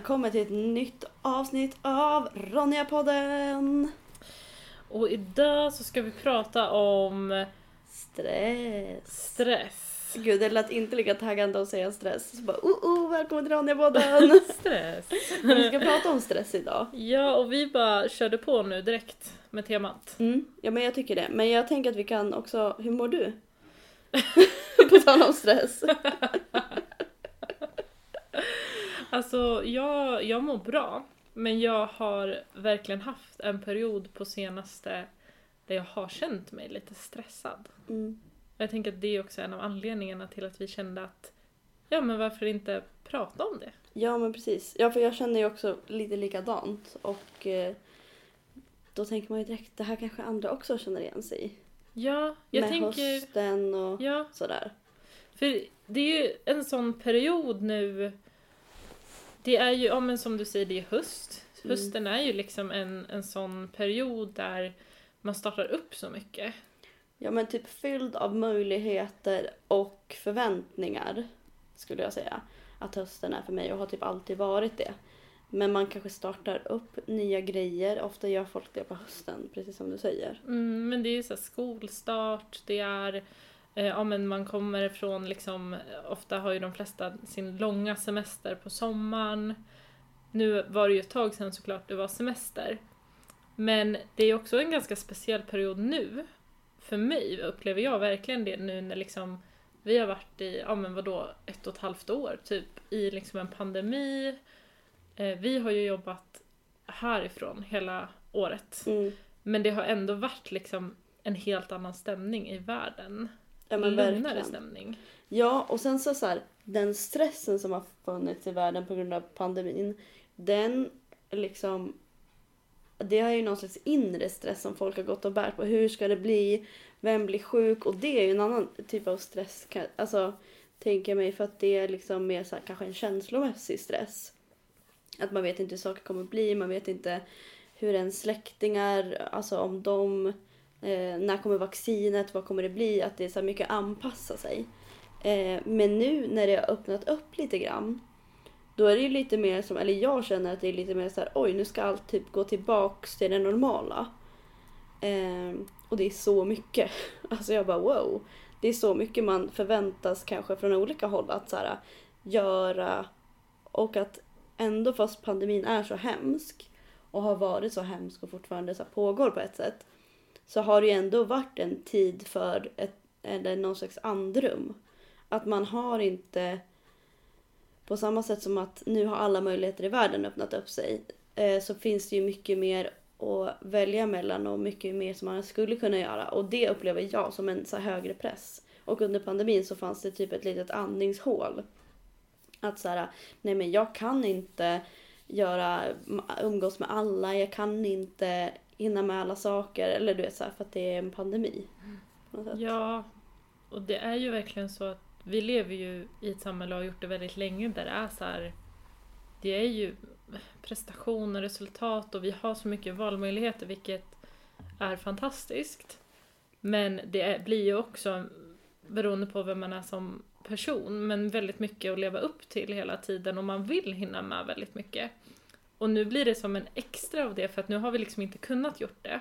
välkommen till ett nytt avsnitt av Ronja-podden! Och idag så ska vi prata om Stress. stress. Gud, det lät inte lika taggande att säga stress. Så bara, oh, oh, välkommen till Ronja-podden! Stress. vi ska prata om stress idag. Ja, och vi bara körde på nu direkt med temat. Mm, ja, men jag tycker det. Men jag tänker att vi kan också, hur mår du? På tal om stress. Alltså, jag, jag mår bra. Men jag har verkligen haft en period på senaste där jag har känt mig lite stressad. Mm. Jag tänker att det är också en av anledningarna till att vi kände att ja, men varför inte prata om det? Ja, men precis. Ja, för jag känner ju också lite likadant. Och eh, då tänker man ju direkt, det här kanske andra också känner igen sig i. Ja, jag Med tänker... hösten och Ja, sådär. För det är ju en sån period nu. Det är ju, ja men som du säger, det är höst. Mm. Hösten är ju liksom en, en sån period där man startar upp så mycket. Ja men typ fylld av möjligheter och förväntningar skulle jag säga att hösten är för mig och har typ alltid varit det. Men man kanske startar upp nya grejer, ofta gör folk det på hösten precis som du säger. Mm, men det är ju så skolstart, det är Ja men man kommer från liksom, ofta har ju de flesta sin långa semester på sommaren. Nu var det ju ett tag sedan såklart det var semester. Men det är också en ganska speciell period nu. För mig upplever jag verkligen det nu när liksom vi har varit i, ja men vadå, ett och ett halvt år typ i liksom en pandemi. Eh, vi har ju jobbat härifrån hela året. Mm. Men det har ändå varit liksom en helt annan stämning i världen. Ja men Lugnare verkligen. stämning. Ja och sen så, så här, den stressen som har funnits i världen på grund av pandemin, den liksom det är ju någon slags inre stress som folk har gått och bärt på. Hur ska det bli? Vem blir sjuk? Och det är ju en annan typ av stress. Alltså, tänker jag mig, för att det är liksom mer så här, kanske en känslomässig stress. Att man vet inte hur saker kommer att bli, man vet inte hur ens släktingar, alltså om de, eh, när kommer vaccinet, vad kommer det bli? Att det är så mycket anpassa sig. Eh, men nu när det har öppnat upp lite grann, då är det ju lite mer som, eller jag känner att det är lite mer så här, oj nu ska allt typ gå tillbaks till det normala. Eh, och det är så mycket. Alltså jag bara wow. Det är så mycket man förväntas kanske från olika håll att så här, göra. Och att ändå fast pandemin är så hemsk och har varit så hemsk och fortfarande så här pågår på ett sätt. Så har det ju ändå varit en tid för ett, eller någon slags andrum. Att man har inte på samma sätt som att nu har alla möjligheter i världen öppnat upp sig eh, så finns det ju mycket mer att välja mellan och mycket mer som man skulle kunna göra. Och det upplever jag som en så här högre press. Och under pandemin så fanns det typ ett litet andningshål. Att så här, nej men jag kan inte göra, umgås med alla, jag kan inte hinna med alla saker. Eller du vet så här, för att det är en pandemi. på något sätt. Ja, och det är ju verkligen så att vi lever ju i ett samhälle och har gjort det väldigt länge där det är så här, det är ju prestation och resultat och vi har så mycket valmöjligheter vilket är fantastiskt. Men det är, blir ju också, beroende på vem man är som person, men väldigt mycket att leva upp till hela tiden och man vill hinna med väldigt mycket. Och nu blir det som en extra av det för att nu har vi liksom inte kunnat gjort det.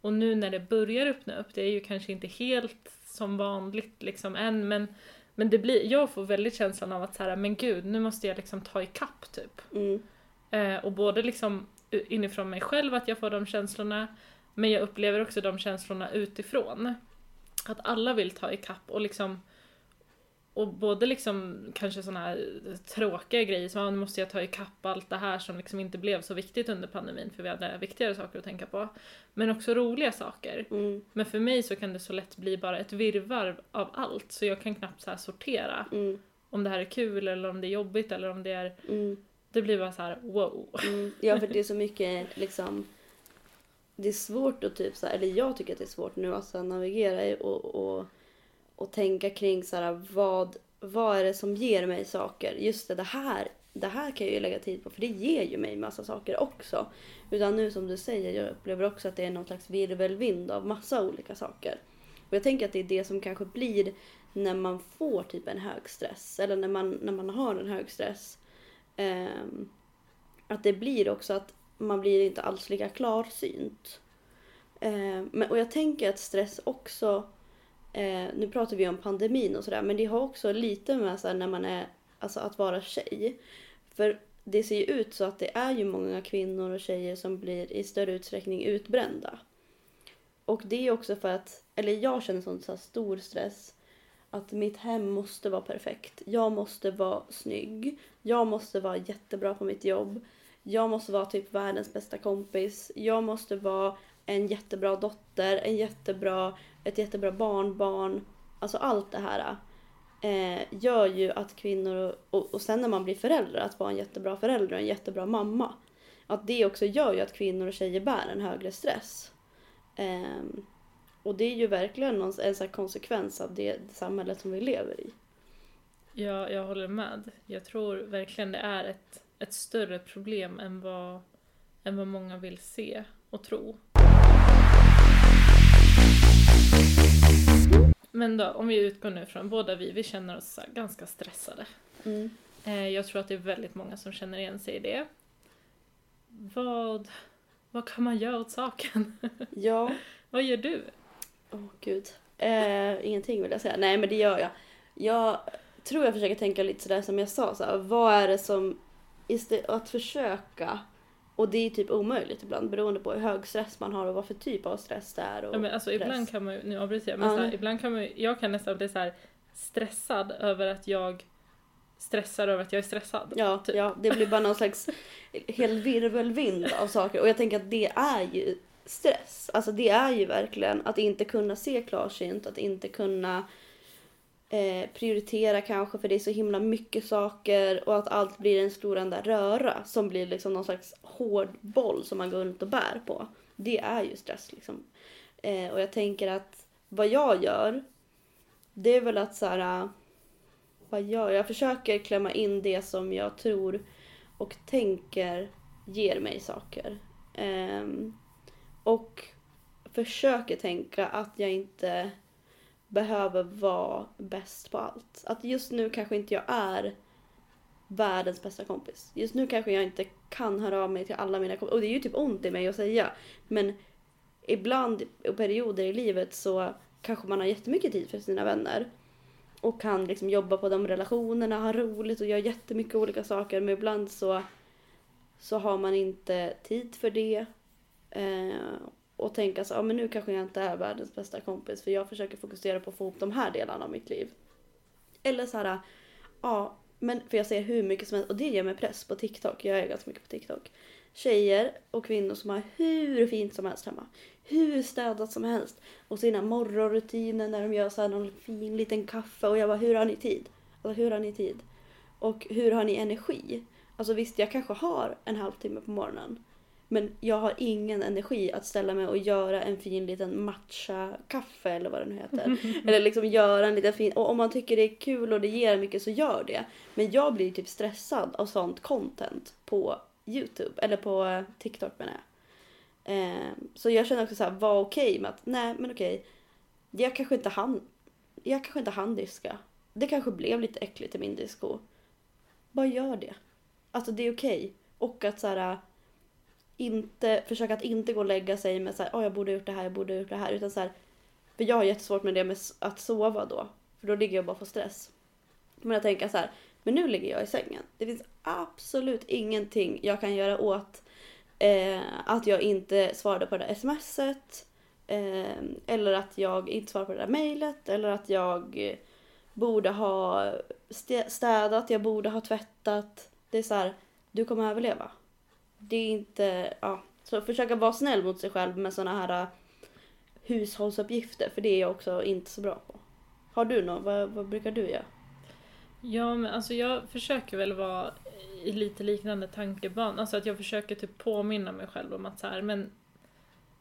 Och nu när det börjar öppna upp, det är ju kanske inte helt som vanligt liksom än men, men det blir, jag får väldigt känslan av att så här, men gud nu måste jag liksom ta ikapp typ. Mm. Eh, och både liksom inifrån mig själv att jag får de känslorna men jag upplever också de känslorna utifrån. Att alla vill ta ikapp och liksom och både liksom kanske såna här tråkiga grejer som ah, nu måste jag ta ikapp allt det här som liksom inte blev så viktigt under pandemin för vi hade viktigare saker att tänka på. Men också roliga saker. Mm. Men för mig så kan det så lätt bli bara ett virrvarr av allt så jag kan knappt så sortera Mm. om det här är kul eller om det är jobbigt eller om det är... Mm. Det blir bara så här wow. Mm, ja, för det är så mycket liksom... Det är svårt att typ så här, eller jag tycker att det är svårt nu att så här, navigera i och, och, och tänka kring så här, vad, vad är det som ger mig saker? Just det, det här, det här kan jag ju lägga tid på för det ger ju mig massa saker också. Utan nu som du säger, jag upplever också att det är någon slags virvelvind av massa olika saker. Och jag tänker att det är det som kanske blir när man får typ en hög stress eller när man, när man har en hög stress. Eh, att det blir också att man blir inte alls lika klarsynt. Eh, men, och jag tänker att stress också, eh, nu pratar vi om pandemin och sådär, men det har också lite med så här, när man är, alltså att vara tjej. För det ser ju ut så att det är ju många kvinnor och tjejer som blir i större utsträckning utbrända. Och det är också för att, eller jag känner sån så här stor stress att mitt hem måste vara perfekt. Jag måste vara snygg. Jag måste vara jättebra på mitt jobb. Jag måste vara typ världens bästa kompis. Jag måste vara en jättebra dotter, en jättebra, ett jättebra barnbarn. Alltså allt det här eh, gör ju att kvinnor, och, och sen när man blir förälder, att vara en jättebra förälder och en jättebra mamma. Att det också gör ju att kvinnor och tjejer bär en högre stress. Eh, och det är ju verkligen någon, en sån konsekvens av det samhället som vi lever i. Ja, jag håller med. Jag tror verkligen det är ett, ett större problem än vad, än vad många vill se och tro. Men då, om vi utgår nu från båda vi, vi känner oss ganska stressade. Mm. Eh, jag tror att det är väldigt många som känner igen sig i det. Vad, vad kan man göra åt saken? Ja. vad gör du? Åh oh, gud. Eh, ingenting vill jag säga. Nej men det gör jag. Jag tror jag försöker tänka lite sådär som jag sa. Så här, vad är det som... Istället, att försöka och det är typ omöjligt ibland beroende på hur hög stress man har och vad för typ av stress det är. Och ja, men alltså, ibland kan man ju, nu avbryter jag, men mm. såhär, ibland kan man jag kan nästan bli så här stressad över att jag stressar över att jag är stressad. Ja, typ. ja det blir bara någon slags hel virvelvind av saker och jag tänker att det är ju stress. Alltså det är ju verkligen att inte kunna se klarsynt, att inte kunna eh, prioritera kanske för det är så himla mycket saker och att allt blir en stor enda röra som blir liksom någon slags hård boll som man går runt och bär på. Det är ju stress liksom. Eh, och jag tänker att vad jag gör det är väl att så här, eh, vad gör jag? Jag försöker klämma in det som jag tror och tänker ger mig saker. Eh, och försöker tänka att jag inte behöver vara bäst på allt. Att just nu kanske inte jag är världens bästa kompis. Just nu kanske jag inte kan höra av mig till alla mina kompisar. Och det är ju typ ont i mig att säga. Men ibland och perioder i livet så kanske man har jättemycket tid för sina vänner. Och kan liksom jobba på de relationerna, ha roligt och göra jättemycket olika saker. Men ibland så, så har man inte tid för det. Eh, och tänka så, ja men nu kanske jag inte är världens bästa kompis för jag försöker fokusera på att få ihop de här delarna av mitt liv. Eller så här, ja men för jag ser hur mycket som helst och det ger mig press på TikTok. Jag är ganska mycket på TikTok. Tjejer och kvinnor som har hur fint som helst hemma. Hur städat som helst. Och sina morgonrutiner när de gör så här någon fin liten kaffe och jag bara hur har ni tid? Alltså hur har ni tid? Och hur har ni energi? Alltså visst jag kanske har en halvtimme på morgonen. Men jag har ingen energi att ställa mig och göra en fin liten matcha-kaffe eller vad det nu heter. eller liksom göra en liten fin... Och om man tycker det är kul och det ger mycket så gör det. Men jag blir typ stressad av sånt content på Youtube. Eller på TikTok menar jag. Eh, så jag känner också såhär, var okej okay med att nej men okej. Okay, jag kanske inte hann. Jag kanske inte hann diska. Det kanske blev lite äckligt i min disco. Bara gör det. Alltså det är okej. Okay. Och att såhär inte, försöka att inte gå och lägga sig med såhär, oh, jag borde ha gjort det här, jag borde ha gjort det här. Utan så här, för jag har jättesvårt med det med att sova då. För då ligger jag bara på stress. Men jag tänker så här, men nu ligger jag i sängen. Det finns absolut ingenting jag kan göra åt eh, att jag inte svarade på det där smset. Eh, eller att jag inte svarade på det där mejlet. Eller att jag borde ha städat, jag borde ha tvättat. Det är så här, du kommer överleva det är inte, ja. Så försöka vara snäll mot sig själv med såna här uh, hushållsuppgifter för det är jag också inte så bra på. Har du något? Vad, vad brukar du göra? Ja men alltså jag försöker väl vara i lite liknande tankeban. Alltså att jag försöker typ påminna mig själv om att så här, men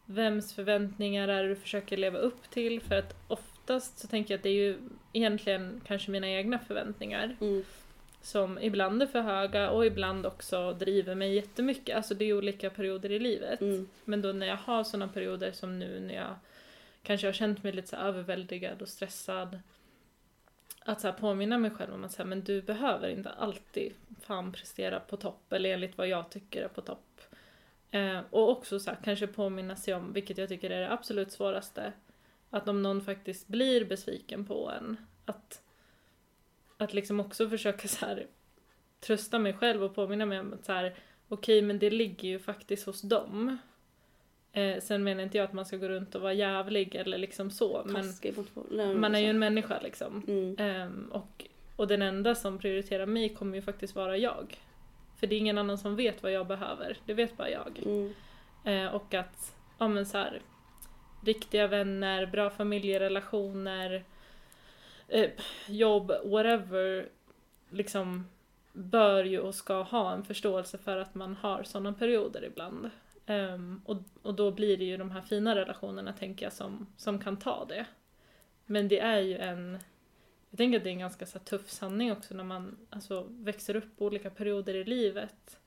vems förväntningar är det du försöker leva upp till? För att oftast så tänker jag att det är ju egentligen kanske mina egna förväntningar. Mm som ibland är för höga och ibland också driver mig jättemycket. Alltså det är olika perioder i livet. Mm. Men då när jag har sådana perioder som nu när jag kanske har känt mig lite så överväldigad och stressad att så påminna mig själv om att så här, men du behöver inte alltid fan prestera på topp eller enligt vad jag tycker är på topp. Eh, och också så här, kanske påminna sig om, vilket jag tycker är det absolut svåraste, att om någon faktiskt blir besviken på en, att, att liksom också försöka så här, trösta mig själv och påminna mig om att så här, okej okay, men det ligger ju faktiskt hos dem. Eh, sen menar inte jag att man ska gå runt och vara jävlig eller liksom så. Men man är ju en människa liksom. Mm. Eh, och, och den enda som prioriterar mig kommer ju faktiskt vara jag. För det är ingen annan som vet vad jag behöver. Det vet bara jag. Mm. Eh, och att, ja men så här, riktiga vänner, bra familjerelationer, eh, jobb, whatever, liksom bör ju och ska ha en förståelse för att man har sådana perioder ibland. Um, och, och då blir det ju de här fina relationerna, tänker jag, som, som kan ta det. Men det är ju en... Jag tänker att det är en ganska så tuff sanning också när man alltså, växer upp på olika perioder i livet.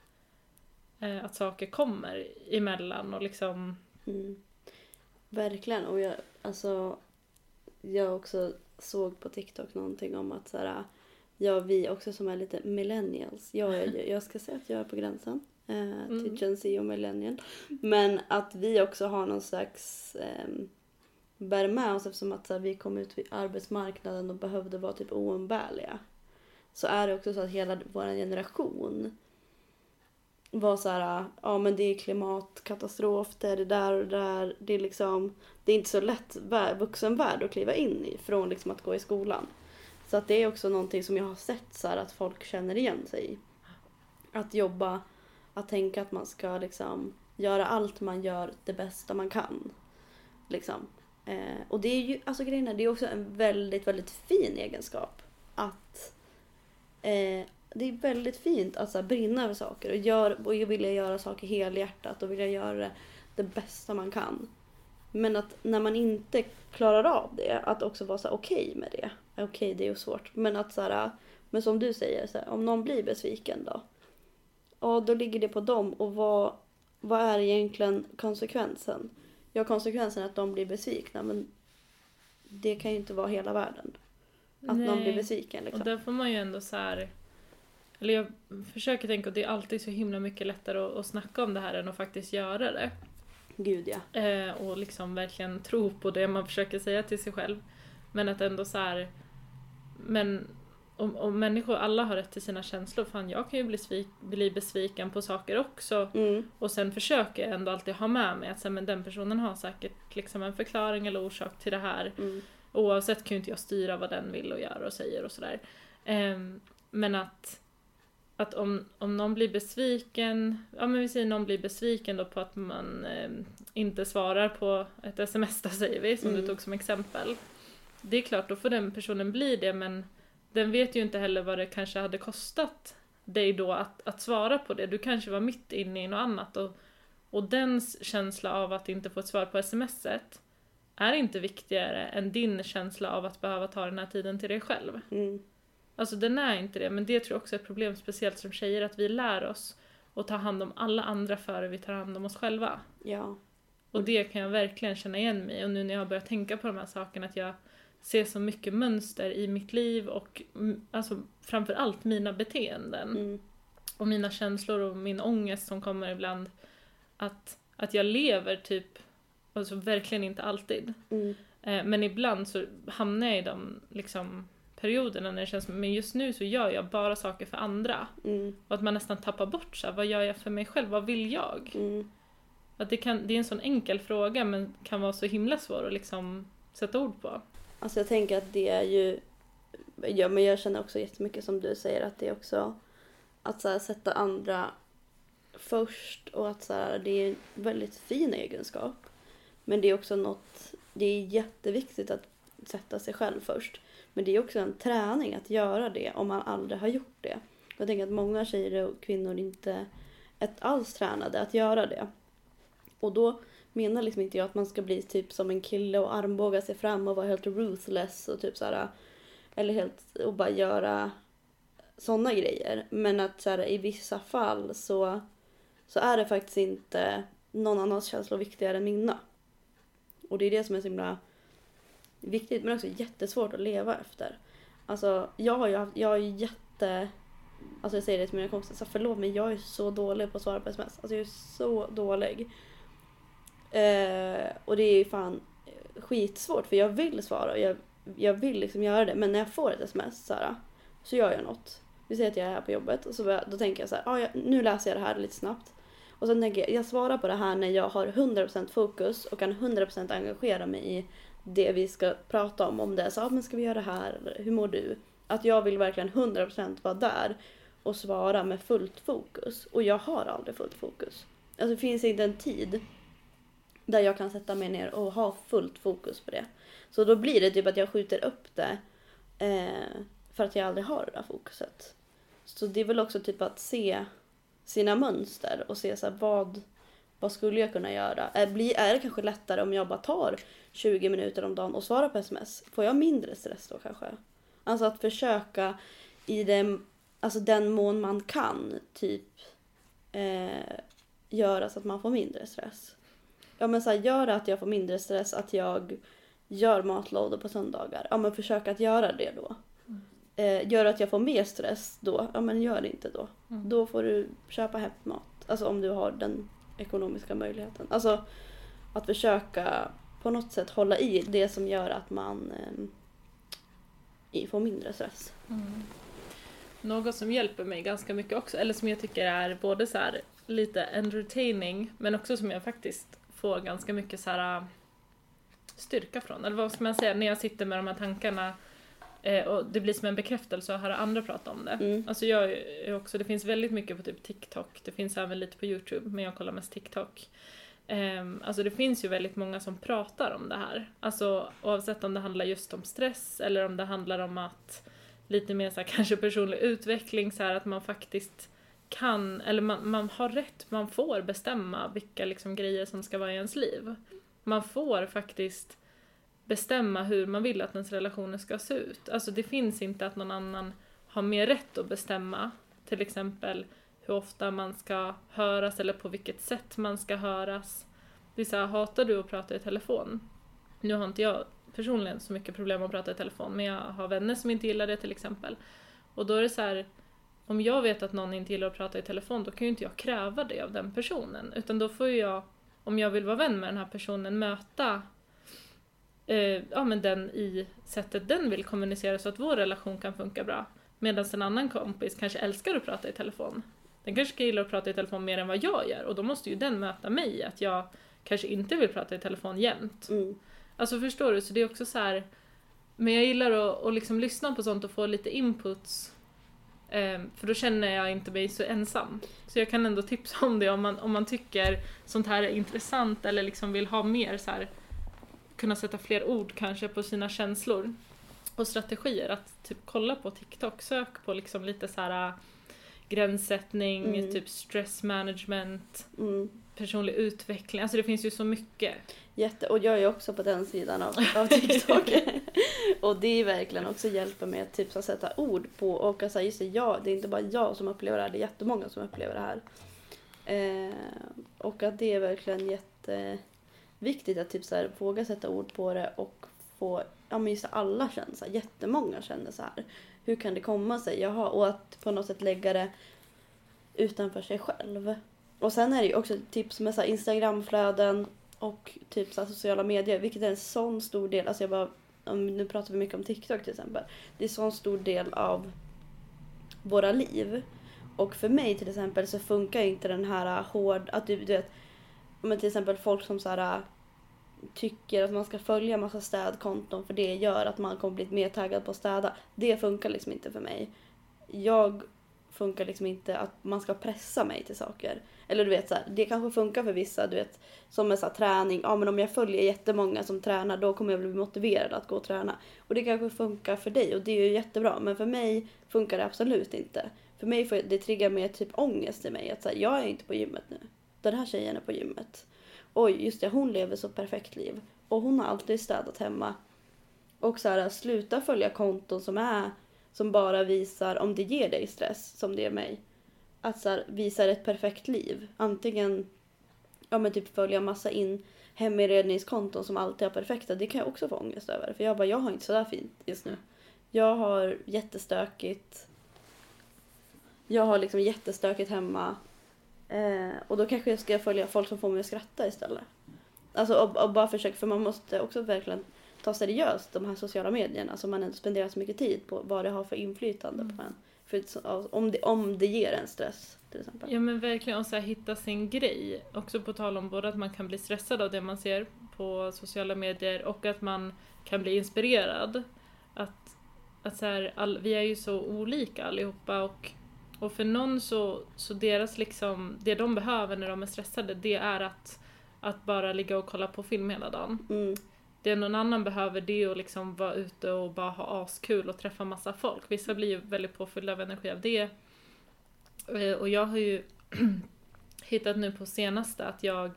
Eh, att saker kommer emellan och liksom... Mm. Verkligen. Och jag, alltså, jag också såg på TikTok någonting om att så här, ja, vi också som är lite millennials. Jag, är, jag ska säga att jag är på gränsen eh, till mm. Gen Z och millennial. Men att vi också har någon slags eh, bär med oss eftersom att så här, vi kom ut vid arbetsmarknaden och behövde vara typ oumbärliga. Så är det också så att hela vår generation var så här, ja men det är klimatkatastrof, det är det där och det där. Det är liksom, det är inte så lätt vuxenvärld att kliva in i från liksom att gå i skolan. Så att det är också någonting som jag har sett så här, att folk känner igen sig i. Att jobba att tänka att man ska liksom göra allt man gör det bästa man kan. Liksom. Eh, och det är ju, alltså grejen är, det är också en väldigt, väldigt fin egenskap. Att eh, det är väldigt fint att så här, brinna över saker och, gör, och vilja göra saker helhjärtat och vilja göra det, det bästa man kan. Men att när man inte klarar av det, att också vara så okej okay med det. Okej, okay, det är ju svårt. Men att så här, men som du säger, så här, om någon blir besviken då ja då ligger det på dem och vad, vad är egentligen konsekvensen? Ja, konsekvensen är att de blir besvikna men det kan ju inte vara hela världen. Att Nej. någon blir besviken. Liksom. Och där får man ju ändå så här, eller jag försöker tänka att det är alltid så himla mycket lättare att, att snacka om det här än att faktiskt göra det. Gud ja. Eh, och liksom verkligen tro på det man försöker säga till sig själv. Men att ändå så här, men och, och människor, alla har rätt till sina känslor. Fan, jag kan ju bli, svik, bli besviken på saker också. Mm. Och sen försöker jag ändå alltid ha med mig att så, men den personen har säkert liksom en förklaring eller orsak till det här. Mm. Oavsett kan ju inte jag styra vad den vill och gör och säger och sådär. Um, men att, att om, om någon blir besviken, ja men vi säger någon blir besviken då på att man um, inte svarar på ett sms då säger vi, som mm. du tog som exempel. Det är klart, då får den personen bli det men den vet ju inte heller vad det kanske hade kostat dig då att, att svara på det. Du kanske var mitt inne i något annat och, och dens känsla av att inte få ett svar på smset är inte viktigare än din känsla av att behöva ta den här tiden till dig själv. Mm. Alltså den är inte det, men det tror jag också är ett problem, speciellt som tjejer, att vi lär oss att ta hand om alla andra före vi tar hand om oss själva. Ja. Och det kan jag verkligen känna igen mig och nu när jag har börjat tänka på de här sakerna, att jag ser så mycket mönster i mitt liv och alltså, framför mina beteenden. Mm. Och mina känslor och min ångest som kommer ibland. Att, att jag lever typ, alltså verkligen inte alltid. Mm. Eh, men ibland så hamnar jag i de liksom, perioderna när det känns men just nu så gör jag bara saker för andra. Mm. Och att man nästan tappar bort så här, vad gör jag för mig själv, vad vill jag? Mm. Att det, kan, det är en sån enkel fråga men kan vara så himla svår att liksom sätta ord på. Alltså jag tänker att det är ju, ja men jag känner också jättemycket som du säger att det är också att så här, sätta andra först och att så här, det är en väldigt fin egenskap. Men det är också något, det är jätteviktigt att sätta sig själv först. Men det är också en träning att göra det om man aldrig har gjort det. Jag tänker att många tjejer och kvinnor inte är alls tränade att göra det. Och då menar liksom inte jag att man ska bli typ som en kille och armbåga sig fram och vara helt ruthless och typ såhär eller helt och bara göra sådana grejer. Men att så här, i vissa fall så, så är det faktiskt inte någon annans känslor viktigare än mina. Och det är det som är så himla viktigt men också jättesvårt att leva efter. Alltså jag har ju haft, jag är ju jätte... Alltså jag säger det till mina kompisar, så förlåt men jag är så dålig på att svara på sms. Alltså jag är så dålig. Eh, och det är ju fan skitsvårt för jag vill svara och jag, jag vill liksom göra det. Men när jag får ett sms så, här, så gör jag något. Vi säger att jag är här på jobbet och så börjar- då tänker jag så här, ah, jag, nu läser jag det här lite snabbt. Och sen tänker jag, jag svarar på det här när jag har 100% fokus och kan 100% engagera mig i det vi ska prata om. Om det är så, ah, men ska vi göra det här? Hur mår du? Att jag vill verkligen 100% vara där och svara med fullt fokus. Och jag har aldrig fullt fokus. Alltså det finns inte en tid där jag kan sätta mig ner och ha fullt fokus på det. Så då blir det typ att jag skjuter upp det eh, för att jag aldrig har det där fokuset. Så det är väl också typ att se sina mönster och se så här, vad, vad skulle jag kunna göra? Är, blir, är det kanske lättare om jag bara tar 20 minuter om dagen och svarar på sms? Får jag mindre stress då kanske? Alltså att försöka i den, alltså den mån man kan typ eh, göra så att man får mindre stress. Ja men så här, gör att jag får mindre stress att jag gör matlådor på söndagar. Ja men försök att göra det då. Eh, gör att jag får mer stress då, ja men gör det inte då. Mm. Då får du köpa hem mat. Alltså om du har den ekonomiska möjligheten. Alltså att försöka på något sätt hålla i det som gör att man eh, får mindre stress. Mm. Något som hjälper mig ganska mycket också, eller som jag tycker är både så här lite entertaining, men också som jag faktiskt får ganska mycket så här äh, styrka från. Eller vad ska man säga, när jag sitter med de här tankarna eh, och det blir som en bekräftelse att höra andra prata om det. Mm. Alltså jag är också, det finns väldigt mycket på typ TikTok, det finns även lite på YouTube, men jag kollar mest TikTok. Um, alltså det finns ju väldigt många som pratar om det här. Alltså oavsett om det handlar just om stress eller om det handlar om att lite mer så här, kanske personlig utveckling, så här att man faktiskt kan, eller man, man har rätt, man får bestämma vilka liksom grejer som ska vara i ens liv. Man får faktiskt bestämma hur man vill att ens relationer ska se ut. Alltså det finns inte att någon annan har mer rätt att bestämma, till exempel hur ofta man ska höras eller på vilket sätt man ska höras. Det är så här, hatar du att prata i telefon? Nu har inte jag personligen så mycket problem att prata i telefon, men jag har vänner som inte gillar det till exempel. Och då är det så här, om jag vet att någon inte gillar att prata i telefon, då kan ju inte jag kräva det av den personen. Utan då får ju jag, om jag vill vara vän med den här personen, möta eh, ja, men den i sättet den vill kommunicera så att vår relation kan funka bra. Medan en annan kompis kanske älskar att prata i telefon. Den kanske gillar att prata i telefon mer än vad jag gör och då måste ju den möta mig att jag kanske inte vill prata i telefon jämt. Mm. Alltså förstår du? Så det är också så här. Men jag gillar att, att liksom lyssna på sånt och få lite inputs. Ehm, för då känner jag inte mig så ensam. Så jag kan ändå tipsa om det om man, om man tycker sånt här är intressant eller liksom vill ha mer så här kunna sätta fler ord kanske på sina känslor och strategier. Att typ kolla på TikTok, sök på liksom lite så här gränssättning, Mm. typ stress management, Mm. personlig utveckling. Alltså det finns ju så mycket. Jätte, och jag är också på den sidan av, av TikTok. och det är verkligen också hjälper mig att typ, så, sätta ord på och att säga just det, ja, det är inte bara jag som upplever det här, det är jättemånga som upplever det här. Eh, och att det är verkligen jätteviktigt att typ, så här, våga sätta ord på det och få, ja men just alla känner så här, jättemånga känner så här. Hur kan det komma sig? Jaha, och att på något sätt lägga det utanför sig själv. Och sen är det ju också tips med så här Instagramflöden och typ så här sociala medier, vilket är en sån stor del. Alltså jag bara, nu pratar vi mycket om TikTok till exempel. Det är en sån stor del av våra liv. Och för mig till exempel så funkar inte den här hård, att du, du vet, men till exempel folk som så här tycker att man ska följa massa städkonton för det gör att man kommer bli mer taggad på att städa. Det funkar liksom inte för mig. Jag funkar liksom inte att man ska pressa mig till saker. Eller du vet så här, det kanske funkar för vissa, du vet som med så här, träning. Ja men om jag följer jättemånga som tränar då kommer jag bli motiverad att gå och träna. Och det kanske funkar för dig och det är ju jättebra. Men för mig funkar det absolut inte. För mig får det triggar mer typ ångest i mig. Att så här, jag är inte på gymmet nu. Den här tjejen är på gymmet. Oj, just det, hon lever så perfekt liv. Och hon har alltid städat hemma. Och så här, sluta följa konton som är som bara visar om det ger dig stress, som det ger mig. Att så här, visar ett perfekt liv. Antingen ja, men typ följa massa in heminredningskonton som alltid är perfekta. Det kan jag också få ångest över. För jag bara, jag har inte sådär fint just nu. Jag har jättestökigt. Jag har liksom jättestökigt hemma. Eh, och då kanske jag ska följa folk som får mig att skratta istället. Alltså och, och bara försöka, för man måste också verkligen ta seriöst de här sociala medierna som man ändå spenderar så mycket tid på. Vad det har för inflytande Mm. på en. För om det, om det ger en stress till exempel. Ja men verkligen, och så här, hitta sin grej. Också på tal om både att man kan bli stressad av det man ser på sociala medier och att man kan bli inspirerad. Att, att så här, all, vi är ju så olika allihopa och, och för någon så, så deras liksom, det de behöver när de är stressade det är att, att bara ligga och kolla på film hela dagen. Mm, Det någon annan behöver det är att liksom vara ute och bara ha askul och träffa massa folk. Vissa blir ju väldigt påfyllda av energi av det. Eh, Och jag har ju hittat nu på senaste att jag,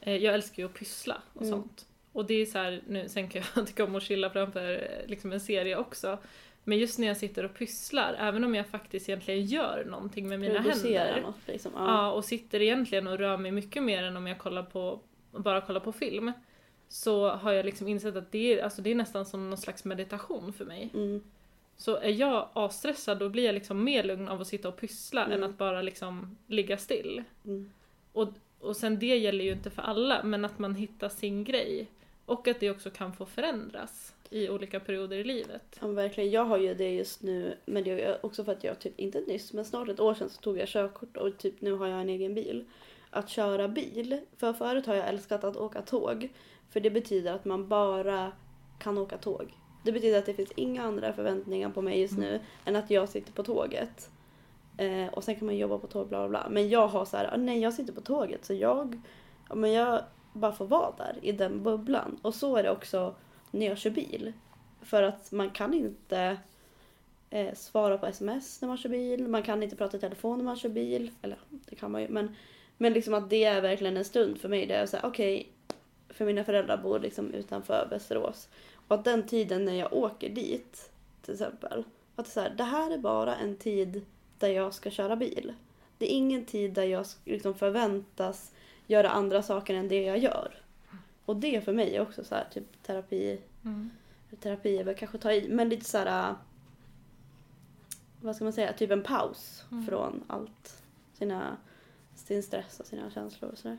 eh, jag älskar ju att pyssla och Mm. sånt. Och det är så här, nu, sen kan jag tycka om att chilla framför eh, liksom en serie också. Men just när jag sitter och pysslar, även om jag faktiskt egentligen gör någonting med mina händer. något liksom. Ja. Ja. och sitter egentligen och rör mig mycket mer än om jag kollar på, bara kollar på film. Så har jag liksom insett att det är, alltså det är nästan som någon slags meditation för mig. Mm, Så är jag avstressad då blir jag liksom mer lugn av att sitta och pyssla Mm. än att bara liksom ligga still. mm, Och, och sen det gäller ju inte för alla, men att man hittar sin grej. Och att det också kan få förändras i olika perioder i livet. ja, verkligen. Jag har ju det just nu, men det är också för att jag typ, inte nyss, men snart ett år sedan så tog jag körkort och typ nu har jag en egen bil. Att köra bil, för förut har jag älskat att åka tåg. För det betyder att man bara kan åka tåg. Det betyder att det finns inga andra förväntningar på mig just nu än att jag sitter på tåget. Eh, och sen kan man jobba på tåg, bla bla bla. Men jag har så här, "Ah, nej jag sitter på tåget så jag, ja, men jag bara får vara där i den bubblan. Och så är det också när jag kör bil. För att man kan inte eh, svara på sms när man kör bil, man kan inte prata i telefon när man kör bil. Eller det kan man ju, men, men liksom att det är verkligen en stund för mig där jag säger okej, för mina föräldrar bor liksom utanför Västerås. Och att den tiden när jag åker dit, till exempel, att det, så här, det här är bara en tid där jag ska köra bil. Det är ingen tid där jag liksom förväntas göra andra saker än det jag gör. Och det för mig är också så här, typ terapi Mm. terapi är väl kanske ta i, men lite så här. äh, Vad ska man säga? Typ en paus Mm. från allt. Sina, sin stress och sina känslor och sådär.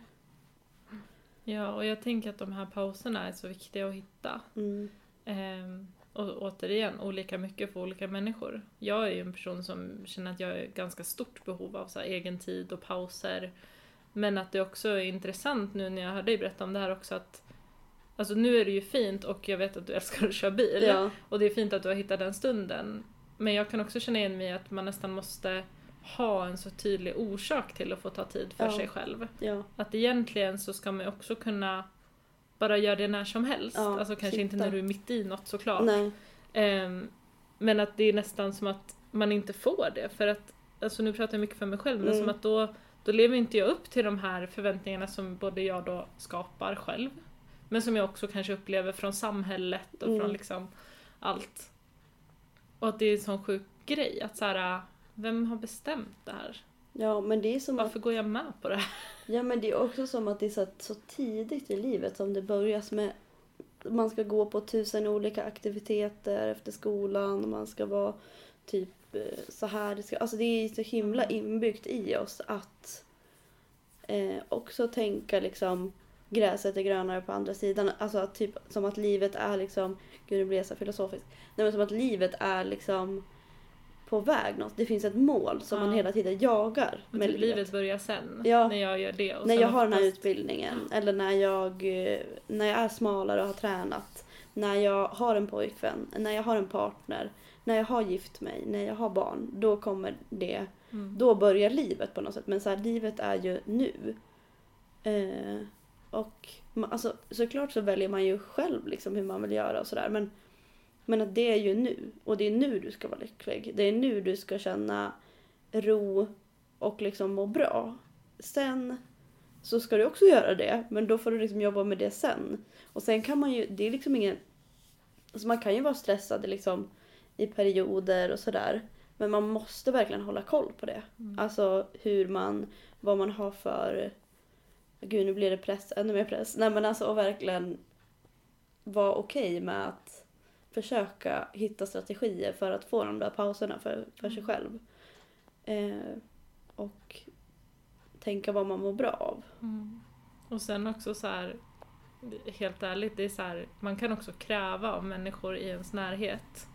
Ja, och jag tänker att de här pauserna är så viktiga att hitta. Mm. Ehm, och återigen, olika mycket för olika människor. Jag är ju en person som känner att jag har ganska stort behov av så egen tid och pauser. Men att det också är intressant nu när jag hör dig berätta om det här också att Alltså nu är det ju fint och jag vet att du älskar att köra bil. Ja, Och det är fint att du har hittat den stunden. Men jag kan också känna igen mig i att man nästan måste ha en så tydlig orsak till att få ta tid för Ja. sig själv. ja, Att egentligen så ska man också kunna bara göra det när som helst. Ja, alltså kanske inte sitta. när du är mitt i något såklart. nej, Ehm, men att det är nästan som att man inte får det. För att, alltså nu pratar jag mycket för mig själv, men Mm. som att då, då lever inte jag upp till de här förväntningarna som både jag då skapar själv. Men som jag också kanske upplever från samhället och Mm. från liksom allt. Och att det är en sån sjuk grej att så här, vem har bestämt det här? ja men det är som att, Varför går jag med på det här? ja men det är också som att det är så, så tidigt i livet som det börjas med man ska gå på tusen olika aktiviteter efter skolan och man ska vara typ eh, så här. Det ska, alltså det är så himla inbyggt i oss att eh, också tänka liksom gräset är grönare på andra sidan. Alltså att typ som att livet är liksom, gud det blir så filosofiskt. Nej men som att livet är liksom på väg något. Det finns ett mål som Ja. man hela tiden jagar Men med typ livet börjar sen, Ja. när jag gör det. Och när jag har den här utbildningen eller när jag, eh, när jag är smalare och har tränat. När jag har en pojkvän, när jag har en partner, när jag har gift mig, när jag har barn. Då kommer det, Mm. då börjar livet på något sätt. Men så här, livet är ju nu. Eh, och man, alltså, såklart så väljer man ju själv liksom hur man vill göra och sådär. Men, men att det är ju nu. Och det är nu du ska vara lycklig. Det är nu du ska känna ro och liksom må bra. Sen så ska du också göra det, men då får du liksom jobba med det sen. Och sen kan man ju, det är liksom ingen... Alltså man kan ju vara stressad liksom i perioder och sådär. Men man måste verkligen hålla koll på det. Mm. Alltså hur man, vad man har för... Gud nu blir det press, ännu mer press. Nej men alltså och verkligen vara okej med att... försöka hitta strategier för att få de där pauserna för, för sig själv. Eh, och tänka vad man mår bra av. Mm. Och sen också så här, helt ärligt, det är så här, man kan också kräva av människor i ens närhet,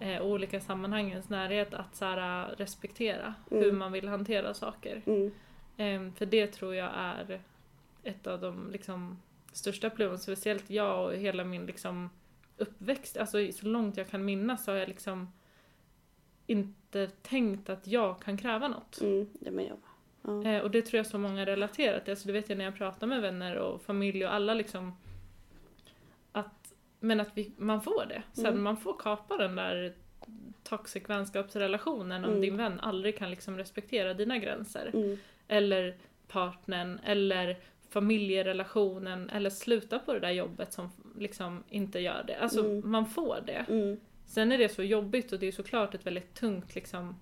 eh, olika sammanhang i ens närhet, att så här, respektera Mm. hur man vill hantera saker. Mm. Eh, för det tror jag är ett av de liksom, största problemen, speciellt jag och hela min liksom, uppväxt, alltså så långt jag kan minnas så har jag liksom inte tänkt att jag kan kräva något. Mm. Det men jag med. Ja. Eh, och det tror jag så många relaterar till. Alltså det vet jag när jag pratar med vänner och familj och alla liksom. Men att vi, man får det. Sen Mm. man får kapa den där toxic vänskapsrelationen om Mm. din vän aldrig kan liksom respektera dina gränser. Mm. Eller partnern, eller familjerelationen, eller sluta på det där jobbet som liksom inte gör det. Alltså Mm. man får det. Mm. Sen är det så jobbigt och det är såklart ett väldigt tungt liksom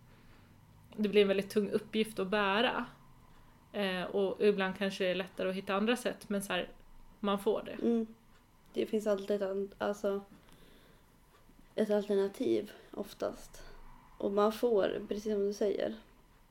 Det blir en väldigt tung uppgift att bära. Eh, och ibland kanske det är lättare att hitta andra sätt men så här, man får det. Det finns alltid ett, alltså, ett alternativ oftast. Och man får, precis som du säger.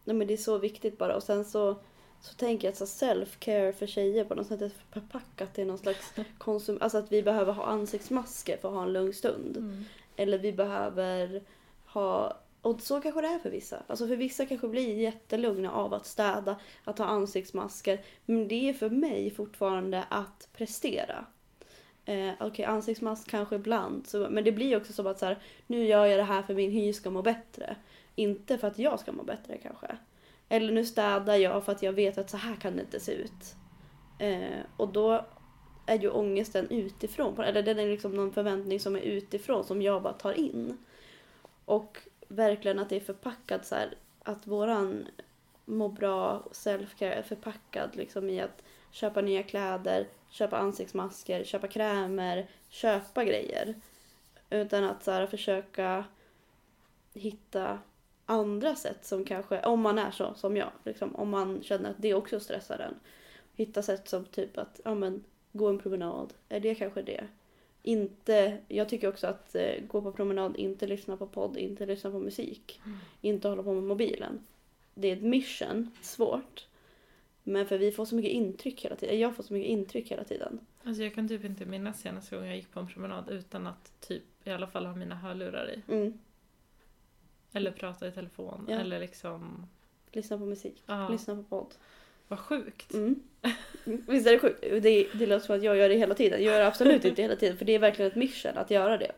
Nej, men det är så viktigt bara. Och sen så, så tänker jag att self-care för tjejer på något sätt är förpackat till någon slags konsum... Alltså att vi behöver ha ansiktsmasker för att ha en lugn stund. Mm. Eller vi behöver ha... Och så kanske det är för vissa. Alltså för vissa kanske blir jättelugna av att städa, att ha ansiktsmasker. Men det är för mig fortfarande att prestera. Eh, Okej, ansiktsmask kanske ibland. Så, men det blir också som att så här, nu gör jag det här för min hy ska må bättre. Inte för att jag ska må bättre kanske. Eller nu städar jag för att jag vet att så här kan det inte se ut. Eh, och då är ju ångesten utifrån. Eller den är liksom någon förväntning som är utifrån som jag bara tar in. Och verkligen att det är förpackat så här att våran må-bra-selfcare är förpackad liksom i att köpa nya kläder, köpa ansiktsmasker, köpa krämer, köpa grejer. Utan att så här, försöka hitta andra sätt som kanske, om man är så som jag, liksom, om man känner att det också stressar en. Hitta sätt som typ att, ja men, gå en promenad. Är det kanske det? Inte, jag tycker också att eh, gå på promenad, inte lyssna på podd, inte lyssna på musik. Mm. Inte hålla på med mobilen. Det är ett mission, svårt. Men för vi får så mycket intryck hela tiden. Jag får så mycket intryck hela tiden. Alltså jag kan typ inte minnas senaste gången jag gick på en promenad utan att typ i alla fall ha mina hörlurar i. Mm. Eller prata i telefon. Ja. Eller liksom... Lyssna på musik, Ja, lyssna på podd. vad sjukt. Mm. Visst är det sjukt? Det, det låter som att jag gör det hela tiden. Jag gör det absolut inte hela tiden för det är verkligen ett mission att göra det.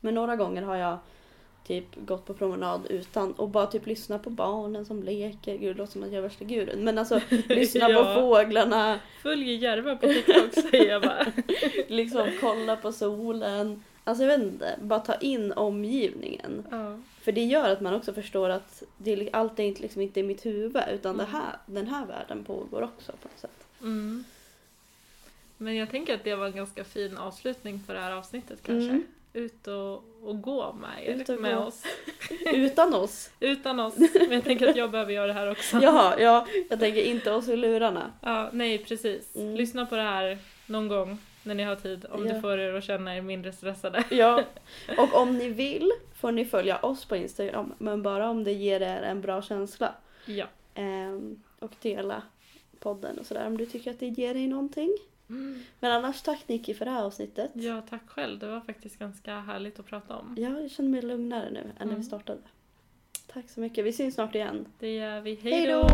Men några gånger har jag typ gått på promenad utan och bara typ lyssna på barnen som leker. Gud, det låter som att jag är värsta guden. Men alltså lyssna Ja. på fåglarna, Följ Järva på TikTok säger jag bara. liksom kolla på solen. Alltså jag vet inte, bara ta in omgivningen. Ja. För det gör att man också förstår att det, allt är inte, liksom inte i mitt huvud utan Mm. här, den här världen pågår också på något sätt. Mm. Men jag tänker att det var en ganska fin avslutning på det här avsnittet kanske. Mm. Ut och, och gå med er, Ut och med gå. oss. Utan oss. Utan oss. Men jag tänker att jag behöver göra det här också. Jaha, ja, jag tänker inte oss i lurarna. Ja, nej precis. Mm. Lyssna på det här någon gång när ni har tid. Om Ja. det får er att känna er mindre stressade. Ja, och om ni vill får ni följa oss på Instagram, men bara om det ger er en bra känsla. Ja. Ehm, och dela podden och sådär om du tycker att det ger dig någonting. Mm. Men annars tack Nicky för det här avsnittet. Ja, tack själv. Det var faktiskt ganska härligt att prata om. Ja, jag känner mig lugnare nu än när vi Mm. startade. Tack så mycket, vi syns snart igen. Det gör vi. Hej då!